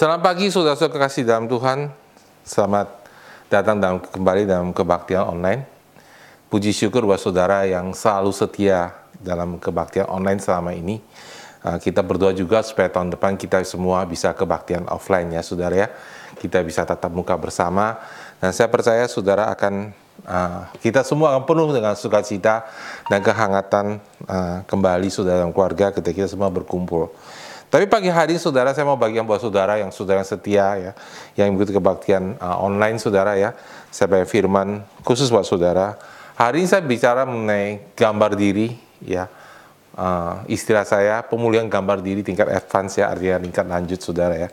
Selamat pagi saudara-saudara kekasih dalam Tuhan. Selamat datang dalam kembali dalam kebaktian online. Puji syukur buat saudara yang selalu setia dalam kebaktian online selama ini. Uh, kita berdoa juga supaya tahun depan kita semua bisa kebaktian offline ya saudara ya. Kita bisa tatap muka bersama dan saya percaya saudara akan uh, kita semua akan penuh dengan sukacita dan kehangatan uh, kembali saudara dalam keluarga ketika kita semua berkumpul. Tapi pagi hari saudara saya mau bagian buat saudara yang saudara setia ya, yang mengikuti kebaktian uh, online saudara ya. Saya bagi firman khusus buat saudara. Hari ini saya bicara mengenai gambar diri ya uh, istilah saya pemulihan gambar diri tingkat advance ya artinya tingkat lanjut saudara ya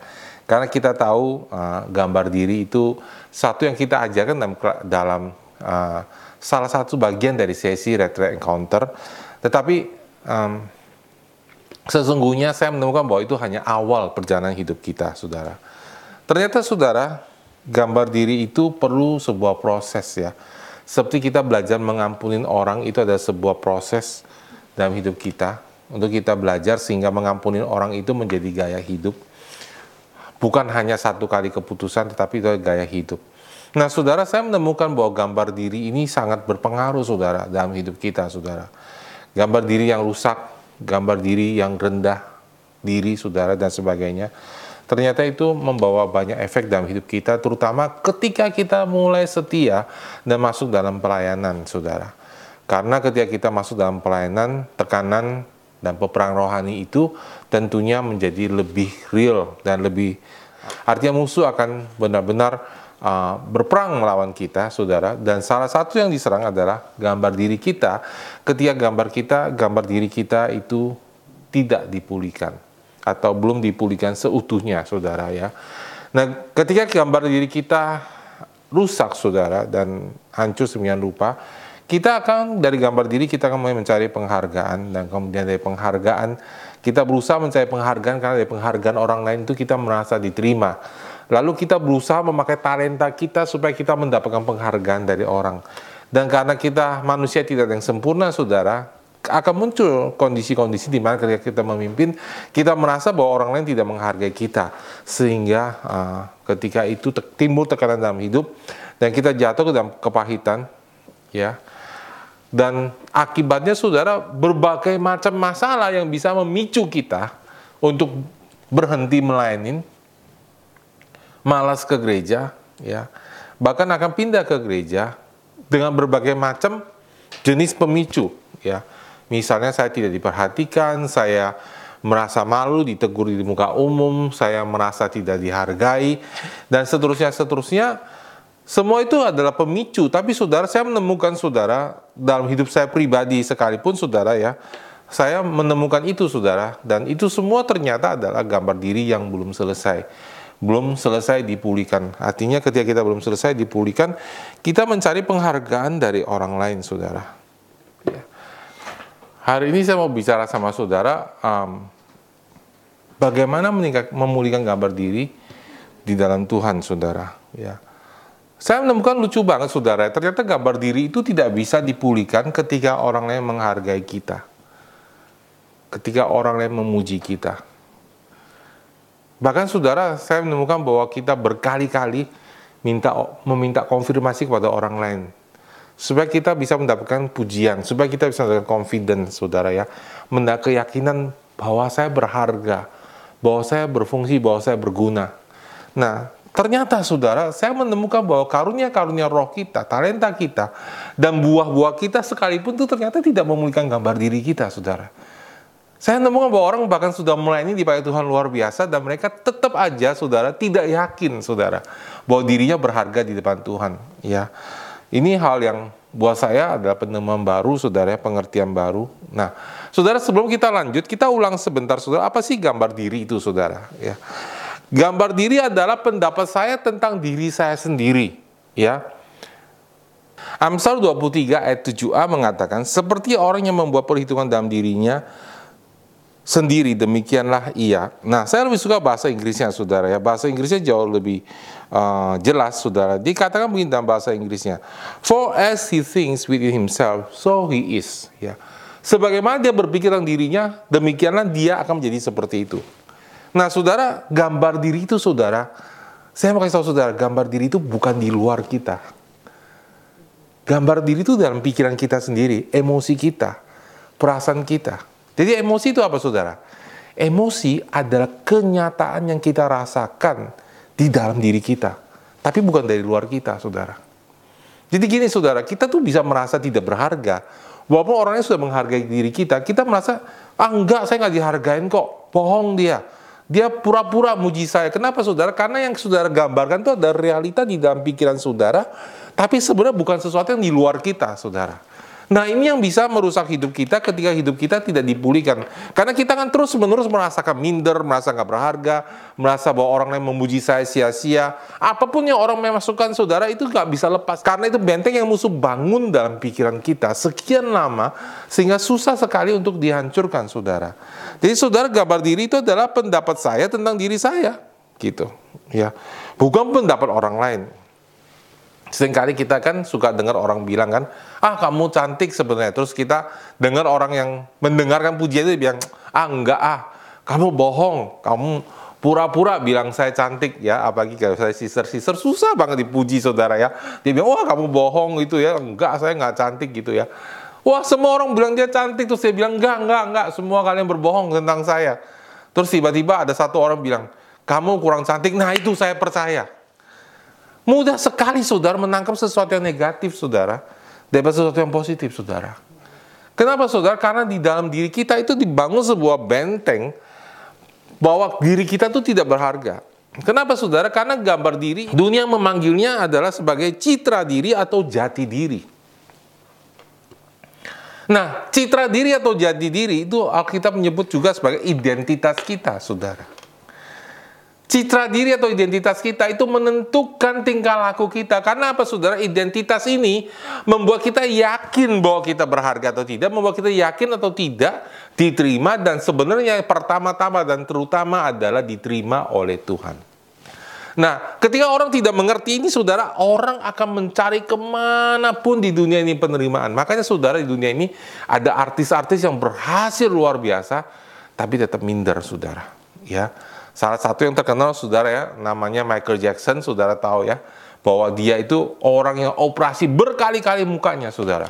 karena kita tahu uh, gambar diri itu satu yang kita ajarkan dalam, dalam uh, salah satu bagian dari sesi retreat encounter tetapi um, sesungguhnya saya menemukan bahwa itu hanya awal perjalanan hidup kita saudara. Ternyata saudara gambar diri itu perlu sebuah proses ya. Seperti kita belajar mengampuni orang itu ada sebuah proses dalam hidup kita. Untuk kita belajar sehingga mengampuni orang itu menjadi gaya hidup. Bukan hanya satu kali keputusan tetapi itu gaya hidup. Nah saudara saya menemukan bahwa gambar diri ini sangat berpengaruh saudara dalam hidup kita saudara. Gambar diri yang rusak gambar diri yang rendah diri saudara dan sebagainya ternyata itu membawa banyak efek dalam hidup kita terutama ketika kita mulai setia dan masuk dalam pelayanan saudara. Karena ketika kita masuk dalam pelayanan, tekanan dan peperang rohani itu tentunya menjadi lebih real dan lebih artinya musuh akan benar-benar uh, berperang melawan kita, saudara. Dan salah satu yang diserang adalah gambar diri kita. Ketika gambar kita, gambar diri kita itu tidak dipulihkan atau belum dipulihkan seutuhnya, saudara ya. Nah, ketika gambar diri kita rusak, saudara, dan hancur sembilan rupa, kita akan dari gambar diri kita akan mencari penghargaan dan kemudian dari penghargaan kita berusaha mencari penghargaan karena dari penghargaan orang lain itu kita merasa diterima. Lalu kita berusaha memakai talenta kita supaya kita mendapatkan penghargaan dari orang. Dan karena kita manusia tidak yang sempurna, saudara, akan muncul kondisi-kondisi di mana ketika kita memimpin, kita merasa bahwa orang lain tidak menghargai kita. Sehingga uh, ketika itu timbul tekanan dalam hidup, dan kita jatuh ke dalam kepahitan, ya, dan akibatnya saudara berbagai macam masalah yang bisa memicu kita untuk berhenti melayani, malas ke gereja, ya, bahkan akan pindah ke gereja dengan berbagai macam jenis pemicu, ya. Misalnya saya tidak diperhatikan, saya merasa malu ditegur di muka umum, saya merasa tidak dihargai, dan seterusnya seterusnya semua itu adalah pemicu, tapi saudara saya menemukan saudara dalam hidup saya pribadi sekalipun saudara ya, saya menemukan itu saudara dan itu semua ternyata adalah gambar diri yang belum selesai. Belum selesai dipulihkan. Artinya ketika kita belum selesai dipulihkan, kita mencari penghargaan dari orang lain saudara. Ya. Hari ini saya mau bicara sama saudara um, bagaimana meningkat, memulihkan gambar diri di dalam Tuhan saudara. Ya saya menemukan lucu banget saudara, ternyata gambar diri itu tidak bisa dipulihkan ketika orang lain menghargai kita. Ketika orang lain memuji kita. Bahkan saudara, saya menemukan bahwa kita berkali-kali minta meminta konfirmasi kepada orang lain supaya kita bisa mendapatkan pujian, supaya kita bisa mendapatkan confidence, saudara ya, mendapat keyakinan bahwa saya berharga, bahwa saya berfungsi, bahwa saya berguna. Nah, Ternyata saudara, saya menemukan bahwa karunia-karunia roh kita, talenta kita, dan buah-buah kita sekalipun itu ternyata tidak memulihkan gambar diri kita, saudara. Saya menemukan bahwa orang bahkan sudah melayani di dipakai Tuhan luar biasa dan mereka tetap aja, saudara, tidak yakin, saudara, bahwa dirinya berharga di depan Tuhan. Ya, ini hal yang buat saya adalah penemuan baru, saudara, pengertian baru. Nah, saudara, sebelum kita lanjut, kita ulang sebentar, saudara, apa sih gambar diri itu, saudara? Ya. Gambar diri adalah pendapat saya tentang diri saya sendiri, ya. Amsal 23 ayat 7a mengatakan, seperti orang yang membuat perhitungan dalam dirinya sendiri, demikianlah ia. Nah, saya lebih suka bahasa Inggrisnya, saudara ya. Bahasa Inggrisnya jauh lebih uh, jelas, saudara. Dikatakan begini dalam bahasa Inggrisnya, For as he thinks within himself, so he is. Ya. Sebagaimana dia berpikir tentang dirinya, demikianlah dia akan menjadi seperti itu. Nah, saudara, gambar diri itu, saudara, saya mau kasih tahu saudara, gambar diri itu bukan di luar kita. Gambar diri itu dalam pikiran kita sendiri, emosi kita, perasaan kita. Jadi emosi itu apa, saudara? Emosi adalah kenyataan yang kita rasakan di dalam diri kita, tapi bukan dari luar kita, saudara. Jadi gini, saudara, kita tuh bisa merasa tidak berharga. Walaupun orangnya sudah menghargai diri kita, kita merasa, ah enggak, saya nggak dihargain kok, bohong dia. Dia pura-pura muji saya. Kenapa saudara? Karena yang saudara gambarkan itu ada realita di dalam pikiran saudara, tapi sebenarnya bukan sesuatu yang di luar kita, saudara. Nah ini yang bisa merusak hidup kita ketika hidup kita tidak dipulihkan. Karena kita kan terus menerus merasakan minder, merasa nggak berharga, merasa bahwa orang lain memuji saya sia-sia. Apa pun yang orang memasukkan saudara itu nggak bisa lepas. Karena itu benteng yang musuh bangun dalam pikiran kita sekian lama sehingga susah sekali untuk dihancurkan saudara. Jadi saudara gambar diri itu adalah pendapat saya tentang diri saya gitu ya bukan pendapat orang lain Seringkali kita kan suka dengar orang bilang kan, ah kamu cantik sebenarnya. Terus kita dengar orang yang mendengarkan pujian itu bilang, ah enggak ah, kamu bohong, kamu pura-pura bilang saya cantik ya. Apalagi kalau saya sister-sister susah banget dipuji saudara ya. Dia bilang, wah kamu bohong itu ya, enggak saya enggak cantik gitu ya. Wah semua orang bilang dia cantik, terus saya bilang enggak, enggak, enggak, semua kalian berbohong tentang saya. Terus tiba-tiba ada satu orang bilang, kamu kurang cantik, nah itu saya percaya. Mudah sekali saudara menangkap sesuatu yang negatif saudara daripada sesuatu yang positif saudara. Kenapa saudara? Karena di dalam diri kita itu dibangun sebuah benteng bahwa diri kita itu tidak berharga. Kenapa saudara? Karena gambar diri dunia memanggilnya adalah sebagai citra diri atau jati diri. Nah, citra diri atau jati diri itu Alkitab menyebut juga sebagai identitas kita, saudara. Citra diri atau identitas kita itu menentukan tingkah laku kita. Karena apa saudara? Identitas ini membuat kita yakin bahwa kita berharga atau tidak, membuat kita yakin atau tidak diterima dan sebenarnya pertama-tama dan terutama adalah diterima oleh Tuhan. Nah, ketika orang tidak mengerti ini, saudara, orang akan mencari ke mana pun di dunia ini penerimaan. Makanya, saudara, di dunia ini ada artis-artis yang berhasil luar biasa, tapi tetap minder, saudara. Ya, Salah satu yang terkenal saudara ya, namanya Michael Jackson, saudara tahu ya, bahwa dia itu orang yang operasi berkali-kali mukanya saudara.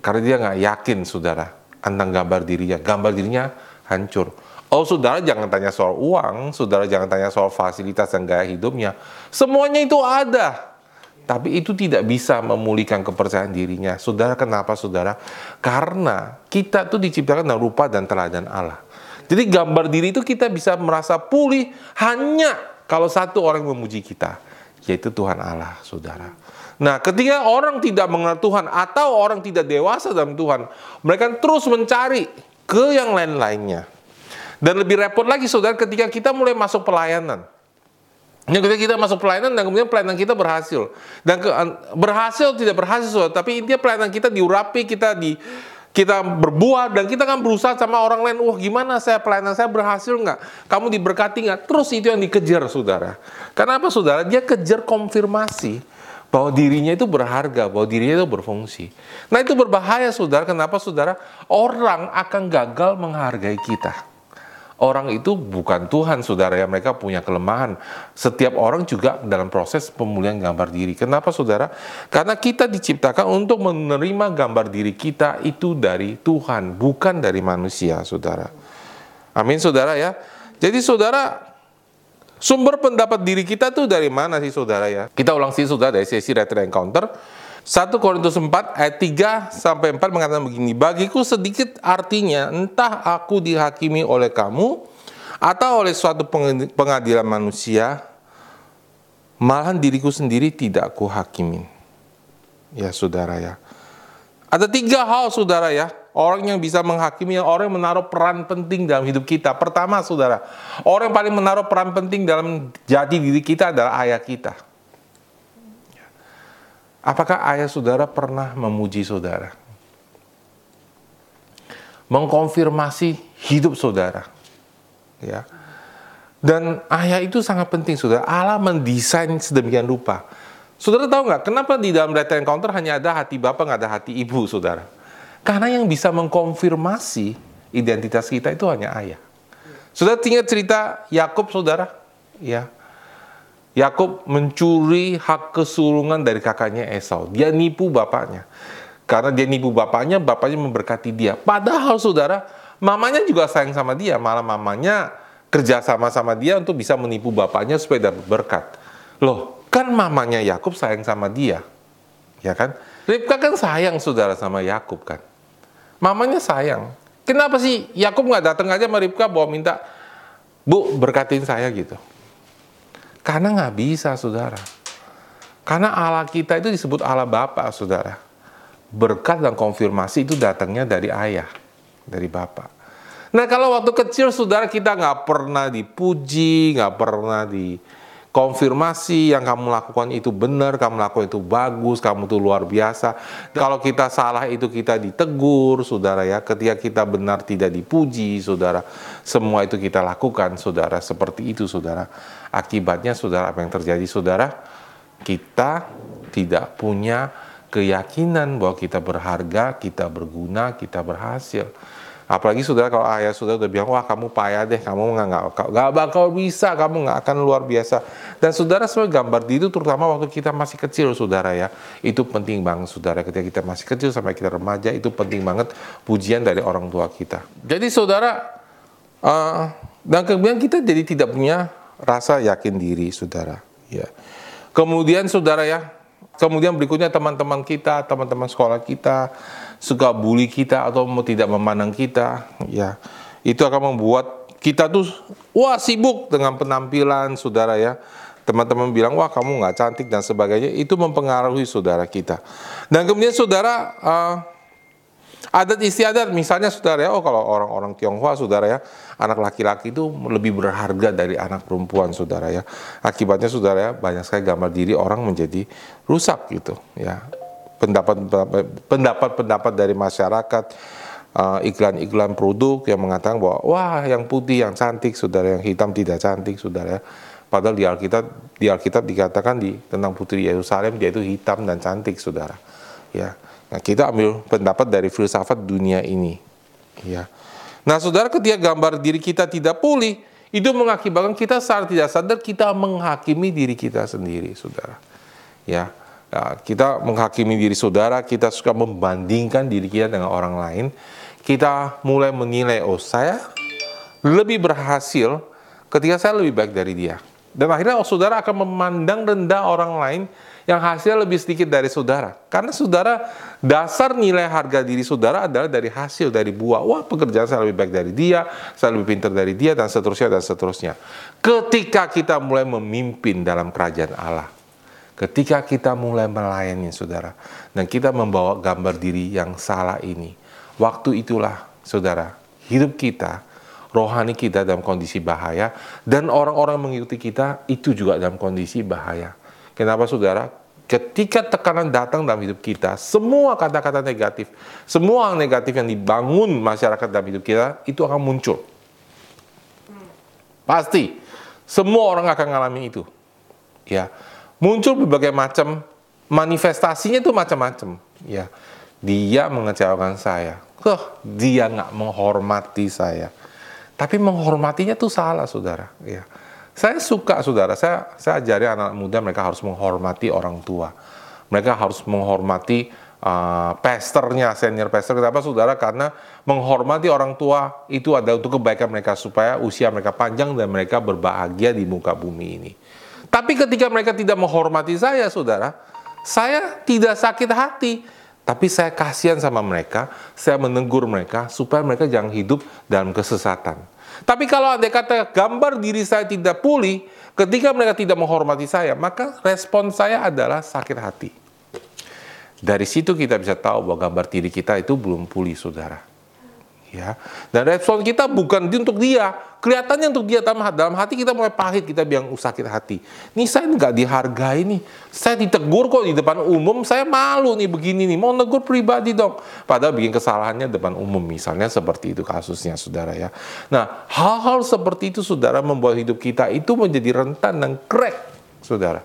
Karena dia nggak yakin saudara tentang gambar dirinya, gambar dirinya hancur. Oh saudara jangan tanya soal uang, saudara jangan tanya soal fasilitas dan gaya hidupnya. Semuanya itu ada. Tapi itu tidak bisa memulihkan kepercayaan dirinya. Saudara kenapa saudara? Karena kita tuh diciptakan dalam rupa dan teladan Allah. Jadi gambar diri itu kita bisa merasa pulih hanya kalau satu orang memuji kita, yaitu Tuhan Allah, saudara. Nah, ketika orang tidak mengenal Tuhan atau orang tidak dewasa dalam Tuhan, mereka terus mencari ke yang lain-lainnya. Dan lebih repot lagi, saudara, ketika kita mulai masuk pelayanan. Yang ketika kita masuk pelayanan dan kemudian pelayanan kita berhasil. Dan ke, berhasil tidak berhasil, saudara, tapi intinya pelayanan kita diurapi, kita di kita berbuat dan kita kan berusaha sama orang lain, wah gimana saya pelayanan saya berhasil nggak? Kamu diberkati nggak? Terus itu yang dikejar saudara. Karena apa saudara? Dia kejar konfirmasi bahwa dirinya itu berharga, bahwa dirinya itu berfungsi. Nah itu berbahaya saudara. Kenapa saudara? Orang akan gagal menghargai kita. Orang itu bukan Tuhan, saudara ya. Mereka punya kelemahan. Setiap orang juga dalam proses pemulihan gambar diri. Kenapa, saudara? Karena kita diciptakan untuk menerima gambar diri kita itu dari Tuhan, bukan dari manusia, saudara. Amin, saudara ya. Jadi, saudara, sumber pendapat diri kita tuh dari mana sih, saudara ya? Kita ulang sih, saudara, dari sesi Retro Encounter 1 Korintus 4 ayat 3 sampai 4 mengatakan begini, bagiku sedikit artinya entah aku dihakimi oleh kamu atau oleh suatu pengadilan manusia, malahan diriku sendiri tidak aku hakimin. Ya saudara ya. Ada tiga hal saudara ya, orang yang bisa menghakimi, orang yang menaruh peran penting dalam hidup kita. Pertama saudara, orang yang paling menaruh peran penting dalam jati diri kita adalah ayah kita. Apakah ayah saudara pernah memuji saudara? Mengkonfirmasi hidup saudara. Ya. Dan ayah itu sangat penting saudara. Allah mendesain sedemikian rupa. Saudara tahu nggak kenapa di dalam data encounter hanya ada hati bapak nggak ada hati ibu saudara? Karena yang bisa mengkonfirmasi identitas kita itu hanya ayah. Sudah tinggal cerita Yakub, saudara? Ya. Yakub mencuri hak kesulungan dari kakaknya Esau. Dia nipu bapaknya. Karena dia nipu bapaknya, bapaknya memberkati dia. Padahal saudara, mamanya juga sayang sama dia. Malah mamanya kerja sama sama dia untuk bisa menipu bapaknya supaya dapat berkat. Loh, kan mamanya Yakub sayang sama dia. Ya kan? Ribka kan sayang saudara sama Yakub kan. Mamanya sayang. Kenapa sih Yakub nggak datang aja sama Ribka bawa minta, Bu berkatin saya gitu. Karena nggak bisa saudara. Karena Allah kita itu disebut Allah Bapa saudara. Berkat dan konfirmasi itu datangnya dari ayah, dari Bapak. Nah kalau waktu kecil saudara kita nggak pernah dipuji, nggak pernah di konfirmasi yang kamu lakukan itu benar, kamu lakukan itu bagus, kamu itu luar biasa. Kalau kita salah itu kita ditegur, saudara ya. Ketika kita benar tidak dipuji, saudara. Semua itu kita lakukan, saudara. Seperti itu, saudara. Akibatnya, saudara, apa yang terjadi, saudara? Kita tidak punya keyakinan bahwa kita berharga, kita berguna, kita berhasil. Apalagi saudara kalau ayah saudara udah bilang, wah kamu payah deh, kamu nggak nggak nggak bakal bisa, kamu nggak akan luar biasa. Dan saudara sebagai gambar diri itu terutama waktu kita masih kecil, saudara ya, itu penting banget, saudara. Ketika kita masih kecil sampai kita remaja itu penting banget pujian dari orang tua kita. Jadi saudara, uh, dan kemudian kita jadi tidak punya rasa yakin diri, saudara. Ya. Kemudian saudara ya, kemudian berikutnya teman-teman kita, teman-teman sekolah kita suka bully kita atau mau tidak memandang kita, ya itu akan membuat kita tuh wah sibuk dengan penampilan saudara ya. Teman-teman bilang wah kamu nggak cantik dan sebagainya itu mempengaruhi saudara kita. Dan kemudian saudara uh, adat istiadat misalnya saudara ya oh kalau orang-orang Tionghoa saudara ya anak laki-laki itu lebih berharga dari anak perempuan saudara ya akibatnya saudara ya banyak sekali gambar diri orang menjadi rusak gitu ya pendapat-pendapat dari masyarakat, uh, iklan-iklan uh, produk yang mengatakan bahwa wah yang putih yang cantik, saudara yang hitam tidak cantik, saudara. Padahal di Alkitab di Alkitab dikatakan di tentang putri Yerusalem dia itu hitam dan cantik, saudara. Ya, nah, kita ambil pendapat dari filsafat dunia ini. Ya, nah saudara ketika gambar diri kita tidak pulih, itu mengakibatkan kita secara tidak sadar kita menghakimi diri kita sendiri, saudara. Ya, Ya, kita menghakimi diri saudara, kita suka membandingkan diri kita dengan orang lain. Kita mulai menilai, oh saya lebih berhasil ketika saya lebih baik dari dia. Dan akhirnya oh, saudara akan memandang rendah orang lain yang hasilnya lebih sedikit dari saudara. Karena saudara, dasar nilai harga diri saudara adalah dari hasil, dari buah. Wah pekerjaan saya lebih baik dari dia, saya lebih pintar dari dia, dan seterusnya, dan seterusnya. Ketika kita mulai memimpin dalam kerajaan Allah, Ketika kita mulai melayani saudara, dan kita membawa gambar diri yang salah ini, waktu itulah saudara, hidup kita, rohani kita dalam kondisi bahaya, dan orang-orang mengikuti kita itu juga dalam kondisi bahaya. Kenapa saudara? Ketika tekanan datang dalam hidup kita, semua kata-kata negatif, semua hal negatif yang dibangun masyarakat dalam hidup kita, itu akan muncul. Pasti. Semua orang akan mengalami itu. Ya muncul berbagai macam manifestasinya itu macam-macam ya dia mengecewakan saya Huh, dia nggak menghormati saya tapi menghormatinya tuh salah saudara ya saya suka saudara. Saya saya ajari anak muda mereka harus menghormati orang tua. Mereka harus menghormati uh, pesternya senior pester kenapa saudara? Karena menghormati orang tua itu ada untuk kebaikan mereka supaya usia mereka panjang dan mereka berbahagia di muka bumi ini. Tapi ketika mereka tidak menghormati saya, saudara, saya tidak sakit hati. Tapi saya kasihan sama mereka, saya menegur mereka supaya mereka jangan hidup dalam kesesatan. Tapi kalau ada kata gambar diri saya tidak pulih, ketika mereka tidak menghormati saya, maka respon saya adalah sakit hati. Dari situ kita bisa tahu bahwa gambar diri kita itu belum pulih, saudara ya. Dan respon kita bukan untuk dia, kelihatannya untuk dia dalam hati kita mulai pahit, kita bilang uh, sakit hati. Nih saya nggak dihargai nih, saya ditegur kok di depan umum, saya malu nih begini nih, mau negur pribadi dong. Padahal bikin kesalahannya depan umum, misalnya seperti itu kasusnya saudara ya. Nah hal-hal seperti itu saudara membuat hidup kita itu menjadi rentan dan crack saudara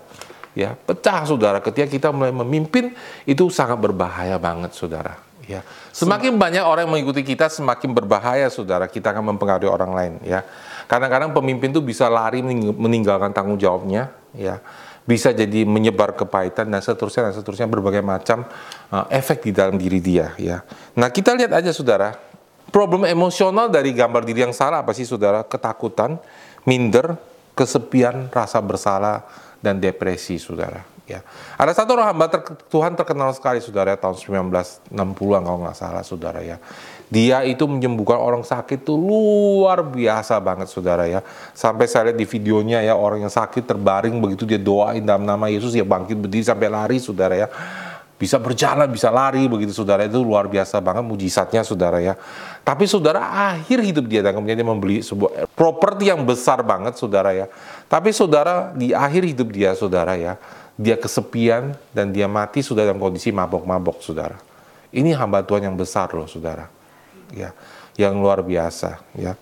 ya pecah saudara ketika kita mulai memimpin itu sangat berbahaya banget saudara Ya, semakin banyak orang yang mengikuti kita, semakin berbahaya, saudara. Kita akan mempengaruhi orang lain. Ya, Kadang-kadang pemimpin tuh bisa lari meninggalkan tanggung jawabnya, ya bisa jadi menyebar kepahitan dan seterusnya dan seterusnya berbagai macam uh, efek di dalam diri dia ya. Nah, kita lihat aja Saudara, problem emosional dari gambar diri yang salah apa sih Saudara? Ketakutan, minder, kesepian, rasa bersalah dan depresi Saudara ya. Ada satu orang hamba ter Tuhan terkenal sekali Saudara tahun 1960-an kalau nggak salah Saudara ya. Dia itu menyembuhkan orang sakit tuh luar biasa banget saudara ya. Sampai saya lihat di videonya ya orang yang sakit terbaring begitu dia doain dalam nama Yesus ya bangkit berdiri sampai lari saudara ya. Bisa berjalan, bisa lari begitu saudara itu luar biasa banget mujizatnya saudara ya. Tapi saudara akhir hidup dia dan kemudian dia membeli sebuah properti yang besar banget saudara ya. Tapi saudara di akhir hidup dia saudara ya, dia kesepian dan dia mati sudah dalam kondisi mabok-mabok saudara. Ini hamba Tuhan yang besar loh saudara. Ya yang luar biasa ya.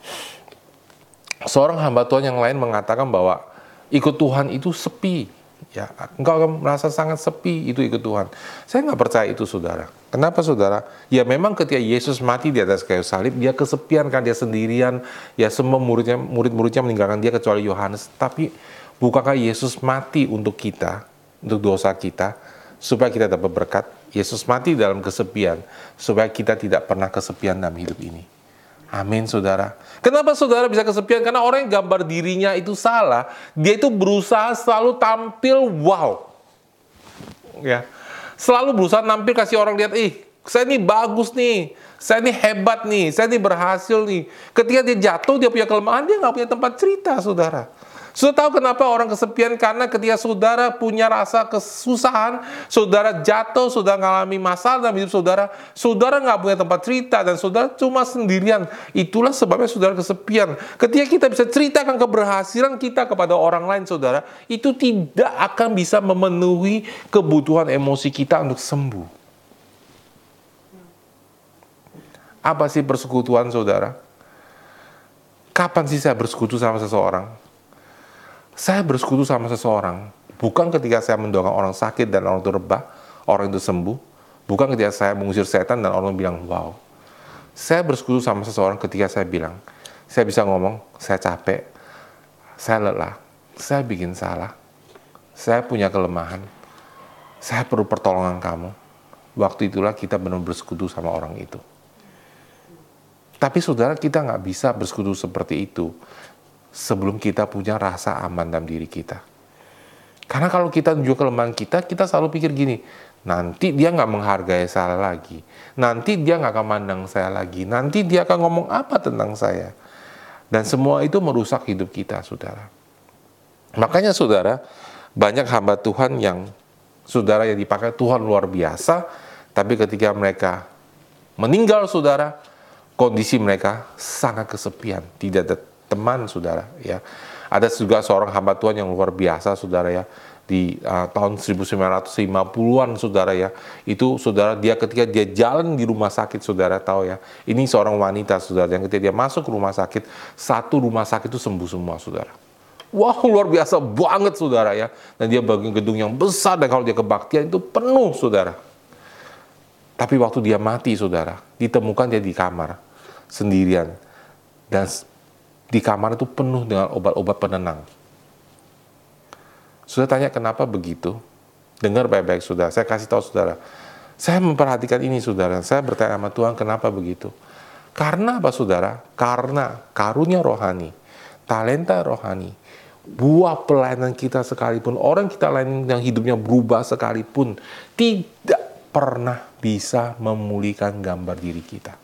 Seorang hamba Tuhan yang lain mengatakan bahwa ikut Tuhan itu sepi ya. Engkau akan merasa sangat sepi itu ikut Tuhan. Saya nggak percaya itu saudara. Kenapa saudara? Ya memang ketika Yesus mati di atas kayu salib dia kesepian kan dia sendirian. Ya semua muridnya murid-muridnya meninggalkan dia kecuali Yohanes. Tapi bukankah Yesus mati untuk kita untuk dosa kita supaya kita dapat berkat Yesus mati dalam kesepian supaya kita tidak pernah kesepian dalam hidup ini. Amin, saudara. Kenapa saudara bisa kesepian? Karena orang yang gambar dirinya itu salah. Dia itu berusaha selalu tampil wow. Ya, selalu berusaha nampil kasih orang lihat, ih, saya ini bagus nih, saya ini hebat nih, saya ini berhasil nih. Ketika dia jatuh, dia punya kelemahan, dia nggak punya tempat cerita, saudara. Sudah tahu kenapa orang kesepian? Karena ketika saudara punya rasa kesusahan, saudara jatuh, saudara mengalami masalah dalam hidup saudara, saudara nggak punya tempat cerita dan saudara cuma sendirian. Itulah sebabnya saudara kesepian. Ketika kita bisa ceritakan keberhasilan kita kepada orang lain, saudara, itu tidak akan bisa memenuhi kebutuhan emosi kita untuk sembuh. Apa sih persekutuan saudara? Kapan sih saya bersekutu sama seseorang? Saya bersekutu sama seseorang, bukan ketika saya mendoakan orang sakit dan orang itu rebah, orang itu sembuh, bukan ketika saya mengusir setan dan orang bilang, wow. Saya bersekutu sama seseorang ketika saya bilang, saya bisa ngomong, saya capek, saya lelah, saya bikin salah, saya punya kelemahan, saya perlu pertolongan kamu. Waktu itulah kita benar bersekutu sama orang itu. Tapi saudara kita nggak bisa bersekutu seperti itu sebelum kita punya rasa aman dalam diri kita. Karena kalau kita tunjuk kelemahan kita, kita selalu pikir gini, nanti dia nggak menghargai saya lagi, nanti dia nggak akan mandang saya lagi, nanti dia akan ngomong apa tentang saya. Dan semua itu merusak hidup kita, saudara. Makanya saudara, banyak hamba Tuhan yang saudara yang dipakai Tuhan luar biasa, tapi ketika mereka meninggal saudara, kondisi mereka sangat kesepian, tidak ada teman saudara ya. Ada juga seorang hamba Tuhan yang luar biasa saudara ya di uh, tahun 1950-an saudara ya. Itu saudara dia ketika dia jalan di rumah sakit saudara tahu ya. Ini seorang wanita saudara yang ketika dia masuk ke rumah sakit, satu rumah sakit itu sembuh semua saudara. Wah wow, luar biasa banget saudara ya. Dan dia bagian gedung yang besar dan kalau dia kebaktian itu penuh saudara. Tapi waktu dia mati saudara, ditemukan dia di kamar sendirian. Dan di kamar itu penuh dengan obat-obat penenang. Sudah tanya kenapa begitu? Dengar baik-baik sudah. Saya kasih tahu saudara. Saya memperhatikan ini saudara. Saya bertanya sama Tuhan kenapa begitu? Karena apa saudara? Karena karunia rohani, talenta rohani, buah pelayanan kita sekalipun, orang kita lain yang hidupnya berubah sekalipun, tidak pernah bisa memulihkan gambar diri kita.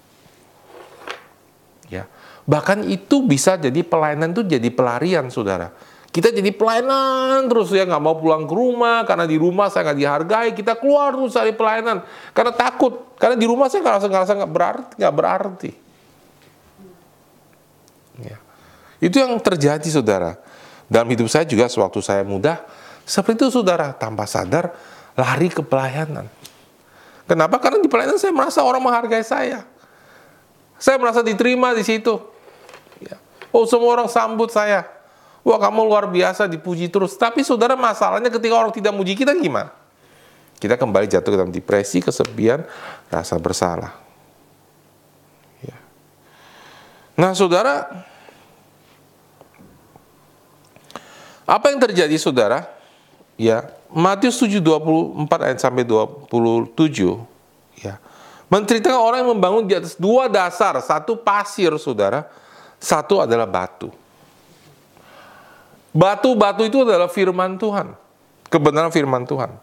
Ya, Bahkan itu bisa jadi pelayanan itu jadi pelarian, saudara. Kita jadi pelayanan terus ya nggak mau pulang ke rumah karena di rumah saya nggak dihargai. Kita keluar terus cari pelayanan karena takut. Karena di rumah saya ngerasa ngerasa nggak berarti, nggak berarti. Ya. Itu yang terjadi, saudara. Dalam hidup saya juga sewaktu saya muda, seperti itu, saudara. Tanpa sadar lari ke pelayanan. Kenapa? Karena di pelayanan saya merasa orang menghargai saya. Saya merasa diterima di situ. Oh semua orang sambut saya. Wah kamu luar biasa dipuji terus. Tapi saudara masalahnya ketika orang tidak muji kita gimana? Kita kembali jatuh ke dalam depresi, kesepian, rasa bersalah. Ya. Nah saudara, Apa yang terjadi saudara? Ya, Matius 7 24 ayat sampai 27 ya. Menceritakan orang yang membangun di atas dua dasar, satu pasir saudara, satu adalah batu. Batu-batu itu adalah firman Tuhan. Kebenaran firman Tuhan.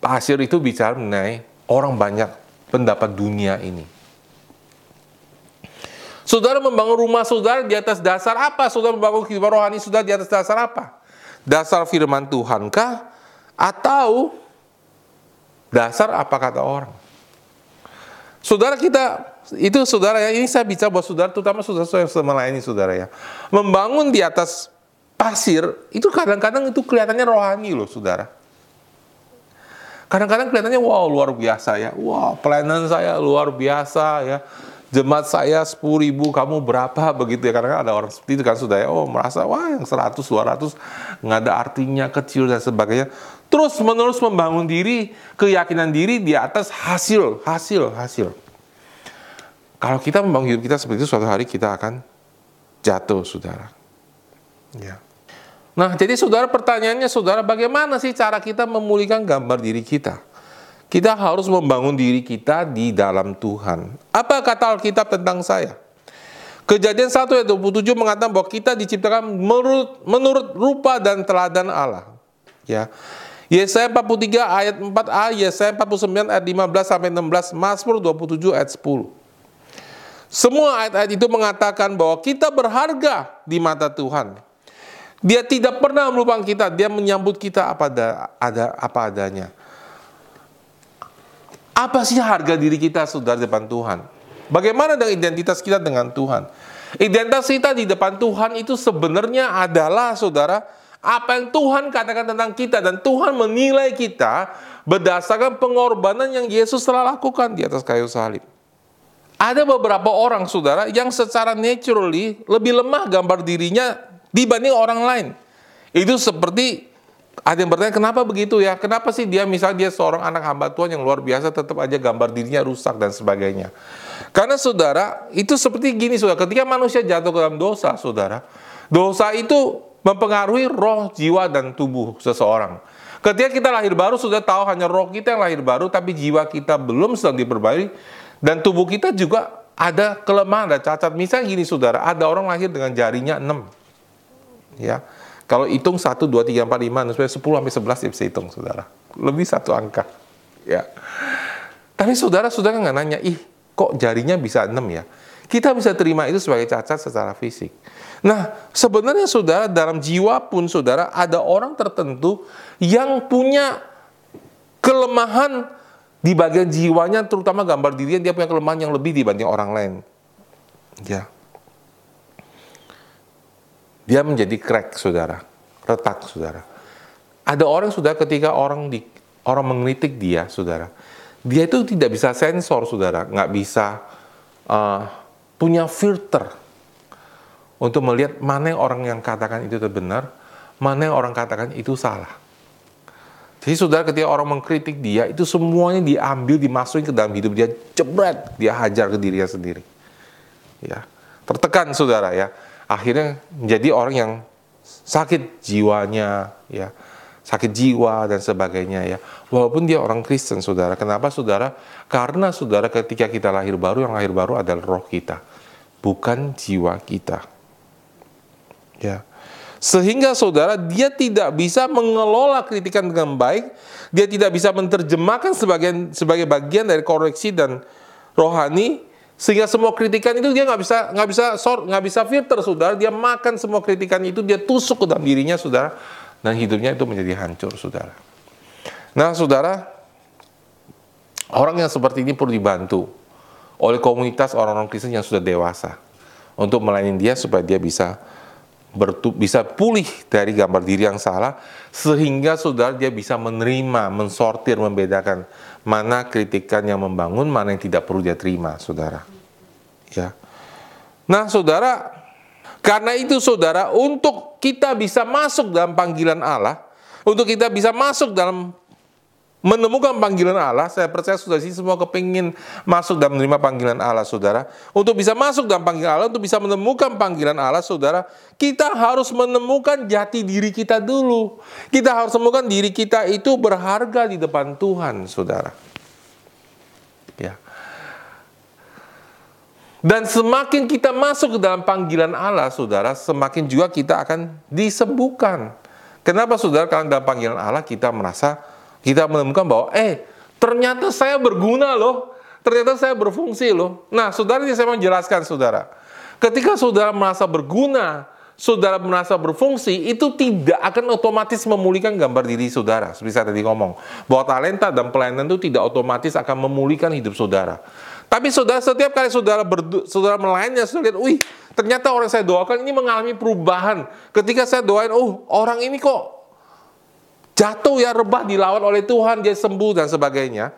Pasir itu bicara mengenai orang banyak pendapat dunia ini. Saudara membangun rumah saudara di atas dasar apa? Saudara membangun kehidupan rohani saudara di atas dasar apa? Dasar firman Tuhan kah? Atau dasar apa kata orang? Saudara kita itu saudara ya ini saya bicara buat saudara terutama saudara yang melayani saudara ya membangun di atas pasir itu kadang-kadang itu kelihatannya rohani loh saudara kadang-kadang kelihatannya wow luar biasa ya wow pelayanan saya luar biasa ya jemaat saya 10 ribu, kamu berapa begitu ya. Karena ada orang seperti itu kan sudah ya, oh merasa wah yang 100, 200 nggak ada artinya kecil dan sebagainya. Terus menerus membangun diri, keyakinan diri di atas hasil, hasil, hasil. Kalau kita membangun hidup kita seperti itu, suatu hari kita akan jatuh, saudara. Ya. Nah, jadi saudara pertanyaannya, saudara, bagaimana sih cara kita memulihkan gambar diri kita? Kita harus membangun diri kita di dalam Tuhan. Apa kata Alkitab tentang saya? Kejadian 1 ayat 27 mengatakan bahwa kita diciptakan menurut, menurut rupa dan teladan Allah. Ya. Yesaya 43 ayat 4a, Yesaya 49 ayat 15 sampai 16, Mazmur 27 ayat 10. Semua ayat-ayat itu mengatakan bahwa kita berharga di mata Tuhan. Dia tidak pernah melupakan kita, dia menyambut kita apa ada, ada apa adanya. Apa sih harga diri kita saudara di depan Tuhan? Bagaimana dengan identitas kita dengan Tuhan? Identitas kita di depan Tuhan itu sebenarnya adalah saudara apa yang Tuhan katakan tentang kita dan Tuhan menilai kita berdasarkan pengorbanan yang Yesus telah lakukan di atas kayu salib. Ada beberapa orang saudara yang secara naturally lebih lemah gambar dirinya dibanding orang lain. Itu seperti ada yang bertanya, kenapa begitu ya? Kenapa sih dia misalnya dia seorang anak hamba Tuhan yang luar biasa, tetap aja gambar dirinya rusak dan sebagainya. Karena saudara, itu seperti gini saudara, ketika manusia jatuh ke dalam dosa, saudara, dosa itu mempengaruhi roh, jiwa, dan tubuh seseorang. Ketika kita lahir baru, sudah tahu hanya roh kita yang lahir baru, tapi jiwa kita belum sedang diperbaiki, dan tubuh kita juga ada kelemahan, ada cacat. Misalnya gini saudara, ada orang lahir dengan jarinya 6. Ya, kalau hitung 1, 2, 3, 4, 5, 6, 10 sampai 11 ya bisa hitung, saudara. Lebih satu angka. Ya. Tapi saudara, saudara nggak nanya, ih kok jarinya bisa 6 ya? Kita bisa terima itu sebagai cacat secara fisik. Nah, sebenarnya saudara, dalam jiwa pun saudara, ada orang tertentu yang punya kelemahan di bagian jiwanya, terutama gambar dirinya, dia punya kelemahan yang lebih dibanding orang lain. Ya. Dia menjadi crack, saudara. Retak, saudara. Ada orang, sudah ketika orang di orang mengkritik dia, saudara. Dia itu tidak bisa sensor, saudara. Nggak bisa uh, punya filter untuk melihat mana orang yang katakan itu benar, mana orang katakan itu salah. Jadi saudara ketika orang mengkritik dia, itu semuanya diambil, dimasukin ke dalam hidup dia, jebret, dia hajar ke dirinya sendiri. Ya, tertekan saudara ya. Akhirnya menjadi orang yang sakit jiwanya ya sakit jiwa dan sebagainya ya. Walaupun dia orang Kristen saudara. Kenapa saudara? Karena saudara ketika kita lahir baru yang lahir baru adalah roh kita bukan jiwa kita. Ya sehingga saudara dia tidak bisa mengelola kritikan dengan baik. Dia tidak bisa menerjemahkan sebagian sebagai bagian dari koreksi dan rohani. Sehingga semua kritikan itu dia nggak bisa nggak bisa sort nggak bisa filter saudara. Dia makan semua kritikan itu dia tusuk ke dalam dirinya saudara. Dan hidupnya itu menjadi hancur saudara. Nah saudara orang yang seperti ini perlu dibantu oleh komunitas orang-orang Kristen yang sudah dewasa untuk melayani dia supaya dia bisa bertu bisa pulih dari gambar diri yang salah sehingga saudara dia bisa menerima, mensortir, membedakan mana kritikan yang membangun, mana yang tidak perlu dia terima, saudara. Ya. Nah, saudara, karena itu saudara, untuk kita bisa masuk dalam panggilan Allah, untuk kita bisa masuk dalam menemukan panggilan Allah, saya percaya sudah sih semua kepingin masuk dan menerima panggilan Allah, saudara. Untuk bisa masuk dalam panggilan Allah, untuk bisa menemukan panggilan Allah, saudara, kita harus menemukan jati diri kita dulu. Kita harus menemukan diri kita itu berharga di depan Tuhan, saudara. Ya. Dan semakin kita masuk ke dalam panggilan Allah, saudara, semakin juga kita akan disembuhkan. Kenapa, saudara? Karena dalam panggilan Allah kita merasa, kita menemukan bahwa, eh, ternyata saya berguna loh. Ternyata saya berfungsi loh. Nah, saudara, ini saya mau jelaskan, saudara. Ketika saudara merasa berguna, saudara merasa berfungsi, itu tidak akan otomatis memulihkan gambar diri saudara. Seperti saya tadi ngomong, bahwa talenta dan pelayanan itu tidak otomatis akan memulihkan hidup saudara. Tapi saudara setiap kali saudara berdu, saudara melayani, saudara lihat, wih, ternyata orang saya doakan ini mengalami perubahan. Ketika saya doain, oh orang ini kok jatuh ya rebah dilawan oleh Tuhan, dia sembuh dan sebagainya.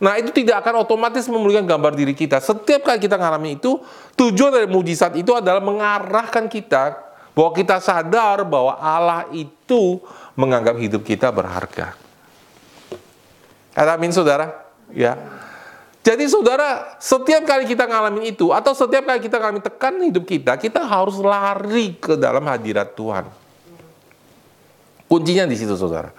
Nah itu tidak akan otomatis memulihkan gambar diri kita. Setiap kali kita mengalami itu, tujuan dari mujizat itu adalah mengarahkan kita bahwa kita sadar bahwa Allah itu menganggap hidup kita berharga. Amin saudara? Ya. Jadi saudara, setiap kali kita ngalamin itu, atau setiap kali kita ngalamin tekan hidup kita, kita harus lari ke dalam hadirat Tuhan. Kuncinya di situ saudara.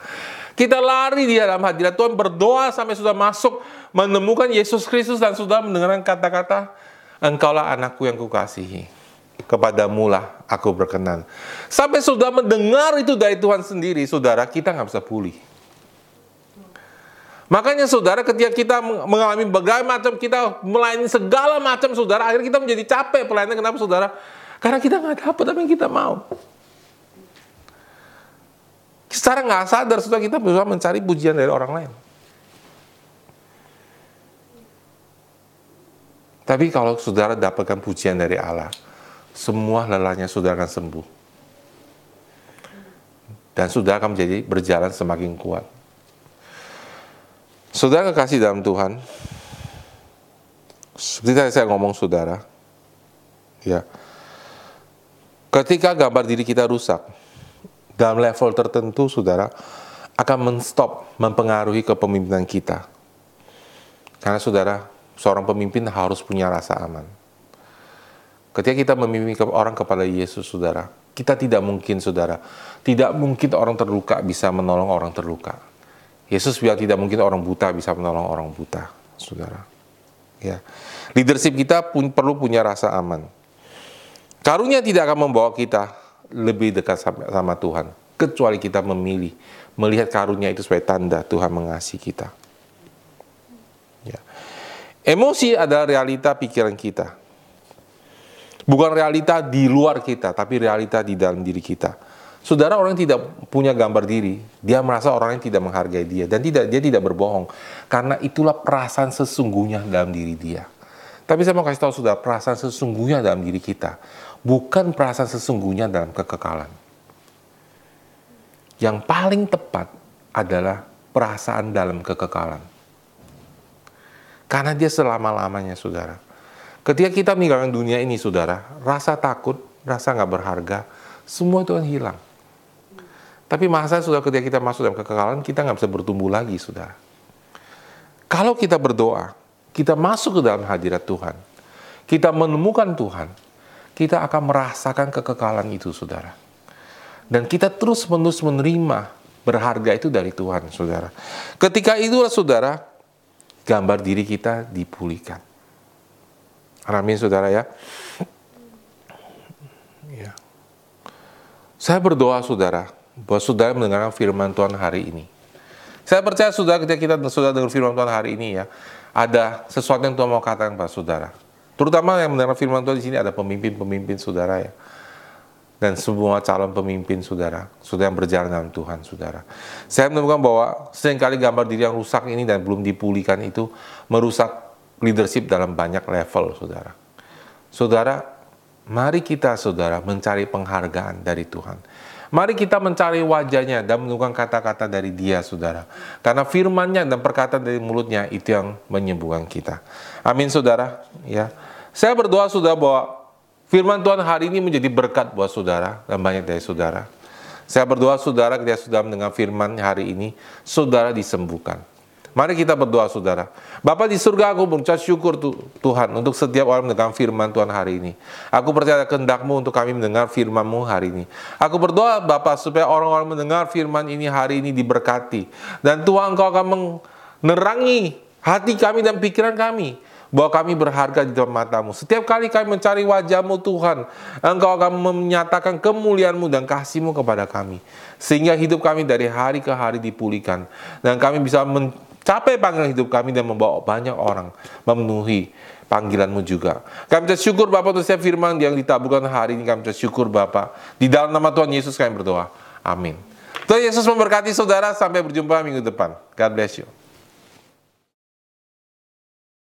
Kita lari di dalam hadirat Tuhan, berdoa sampai sudah masuk, menemukan Yesus Kristus dan sudah mendengarkan kata-kata, Engkaulah anakku yang kukasihi. Kepadamu lah aku berkenan. Sampai sudah mendengar itu dari Tuhan sendiri, saudara, kita nggak bisa pulih. Makanya saudara ketika kita mengalami berbagai macam kita melayani segala macam saudara akhirnya kita menjadi capek pelayanan kenapa saudara? Karena kita nggak dapat apa yang kita mau. Secara nggak sadar saudara kita berusaha mencari pujian dari orang lain. Tapi kalau saudara dapatkan pujian dari Allah, semua lelahnya saudara akan sembuh. Dan saudara akan menjadi berjalan semakin kuat. Saudara kekasih dalam Tuhan, seperti tadi saya ngomong saudara, ya, ketika gambar diri kita rusak, dalam level tertentu saudara, akan menstop, mempengaruhi kepemimpinan kita. Karena saudara, seorang pemimpin harus punya rasa aman. Ketika kita memimpin orang kepada Yesus, saudara, kita tidak mungkin, saudara, tidak mungkin orang terluka bisa menolong orang terluka Yesus bilang tidak mungkin orang buta bisa menolong orang buta, saudara. Ya, leadership kita pun perlu punya rasa aman. Karunia tidak akan membawa kita lebih dekat sama, sama Tuhan, kecuali kita memilih melihat karunia itu sebagai tanda Tuhan mengasihi kita. Ya. Emosi adalah realita pikiran kita. Bukan realita di luar kita, tapi realita di dalam diri kita. Saudara orang yang tidak punya gambar diri, dia merasa orang yang tidak menghargai dia dan tidak dia tidak berbohong karena itulah perasaan sesungguhnya dalam diri dia. Tapi saya mau kasih tahu saudara, perasaan sesungguhnya dalam diri kita bukan perasaan sesungguhnya dalam kekekalan. Yang paling tepat adalah perasaan dalam kekekalan. Karena dia selama-lamanya, saudara. Ketika kita meninggalkan dunia ini, saudara, rasa takut, rasa nggak berharga, semua itu akan hilang. Tapi masa sudah ketika kita masuk dalam kekekalan, kita nggak bisa bertumbuh lagi, saudara. Kalau kita berdoa, kita masuk ke dalam hadirat Tuhan, kita menemukan Tuhan, kita akan merasakan kekekalan itu, saudara. Dan kita terus-menerus menerima berharga itu dari Tuhan, saudara. Ketika itulah, saudara, gambar diri kita dipulihkan. Amin, saudara ya. ya. Saya berdoa, saudara, bahwa saudara mendengarkan firman Tuhan hari ini. Saya percaya saudara ketika kita sudah dengar firman Tuhan hari ini ya, ada sesuatu yang Tuhan mau katakan pada saudara. Terutama yang mendengar firman Tuhan di sini ada pemimpin-pemimpin saudara ya. Dan semua calon pemimpin saudara, saudara yang berjalan dalam Tuhan saudara. Saya menemukan bahwa sering kali gambar diri yang rusak ini dan belum dipulihkan itu merusak leadership dalam banyak level saudara. Saudara, mari kita saudara mencari penghargaan dari Tuhan Mari kita mencari wajahnya dan menunggang kata-kata dari dia, saudara. Karena firmannya dan perkataan dari mulutnya itu yang menyembuhkan kita. Amin, saudara. Ya, Saya berdoa, saudara, bahwa firman Tuhan hari ini menjadi berkat buat saudara dan banyak dari saudara. Saya berdoa, saudara, ketika sudah mendengar firman hari ini, saudara disembuhkan. Mari kita berdoa saudara. Bapak di surga aku berucap syukur Tuhan untuk setiap orang mendengar firman Tuhan hari ini. Aku percaya kehendakmu untuk kami mendengar firmanmu hari ini. Aku berdoa Bapak supaya orang-orang mendengar firman ini hari ini diberkati. Dan Tuhan engkau akan menerangi hati kami dan pikiran kami bahwa kami berharga di depan matamu. Setiap kali kami mencari wajahmu Tuhan, Engkau akan menyatakan kemuliaanmu dan kasihmu kepada kami. Sehingga hidup kami dari hari ke hari dipulihkan. Dan kami bisa mencapai panggilan hidup kami dan membawa banyak orang memenuhi panggilanmu juga. Kami syukur Bapak untuk setiap firman yang ditaburkan hari ini. Kami syukur Bapak. Di dalam nama Tuhan Yesus kami berdoa. Amin. Tuhan Yesus memberkati saudara. Sampai berjumpa minggu depan. God bless you.